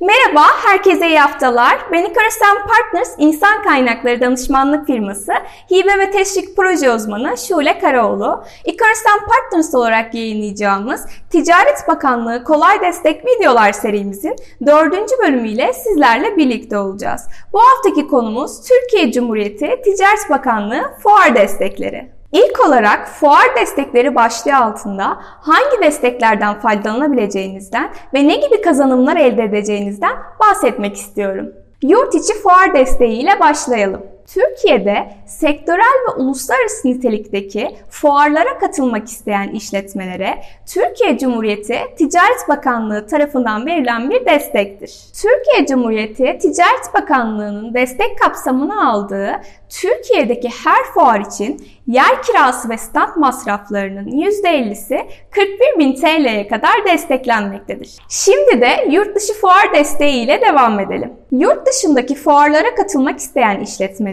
Merhaba, herkese iyi haftalar. Ben Icarus'tan Partners İnsan Kaynakları Danışmanlık Firması Hibe ve Teşvik Proje Uzmanı Şule Karaoğlu. Icarus'tan Partners olarak yayınlayacağımız Ticaret Bakanlığı Kolay Destek Videolar serimizin dördüncü bölümüyle sizlerle birlikte olacağız. Bu haftaki konumuz Türkiye Cumhuriyeti Ticaret Bakanlığı Fuar Destekleri. İlk olarak fuar destekleri başlığı altında hangi desteklerden faydalanabileceğinizden ve ne gibi kazanımlar elde edeceğinizden bahsetmek istiyorum. Yurt içi fuar desteği ile başlayalım. Türkiye'de sektörel ve uluslararası nitelikteki fuarlara katılmak isteyen işletmelere Türkiye Cumhuriyeti Ticaret Bakanlığı tarafından verilen bir destektir. Türkiye Cumhuriyeti Ticaret Bakanlığı'nın destek kapsamına aldığı Türkiye'deki her fuar için yer kirası ve stand masraflarının %50'si 41 bin TL'ye kadar desteklenmektedir. Şimdi de yurt dışı fuar desteği ile devam edelim. Yurt dışındaki fuarlara katılmak isteyen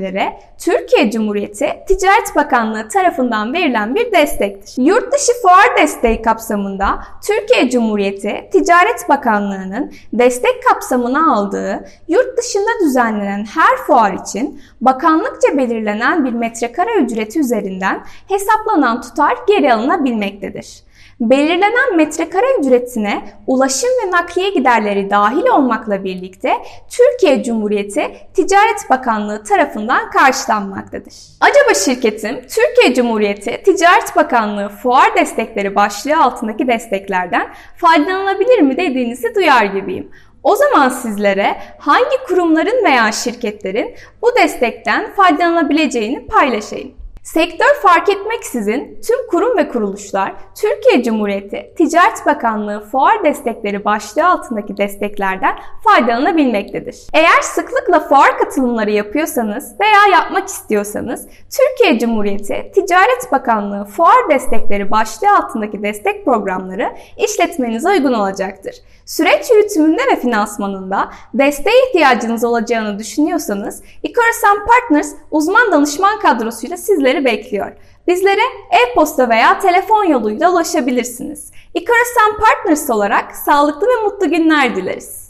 işletmelere Türkiye Cumhuriyeti Ticaret Bakanlığı tarafından verilen bir destektir. Yurt dışı fuar desteği kapsamında Türkiye Cumhuriyeti Ticaret Bakanlığı'nın destek kapsamına aldığı yurt dışında düzenlenen her fuar için bakanlıkça belirlenen bir metrekare ücreti üzerinden hesaplanan tutar geri alınabilmektedir belirlenen metrekare ücretine ulaşım ve nakliye giderleri dahil olmakla birlikte Türkiye Cumhuriyeti Ticaret Bakanlığı tarafından karşılanmaktadır. Acaba şirketim Türkiye Cumhuriyeti Ticaret Bakanlığı fuar destekleri başlığı altındaki desteklerden faydalanabilir mi dediğinizi duyar gibiyim. O zaman sizlere hangi kurumların veya şirketlerin bu destekten faydalanabileceğini paylaşayım. Sektör fark etmeksizin tüm kurum ve kuruluşlar Türkiye Cumhuriyeti Ticaret Bakanlığı fuar destekleri başlığı altındaki desteklerden faydalanabilmektedir. Eğer sıklıkla fuar katılımları yapıyorsanız veya yapmak istiyorsanız Türkiye Cumhuriyeti Ticaret Bakanlığı fuar destekleri başlığı altındaki destek programları işletmenize uygun olacaktır. Süreç yürütümünde ve finansmanında desteğe ihtiyacınız olacağını düşünüyorsanız Icarasan Partners uzman danışman kadrosuyla sizleri bekliyor. Bizlere e-posta veya telefon yoluyla ulaşabilirsiniz. Icarasan Partners olarak sağlıklı ve mutlu günler dileriz.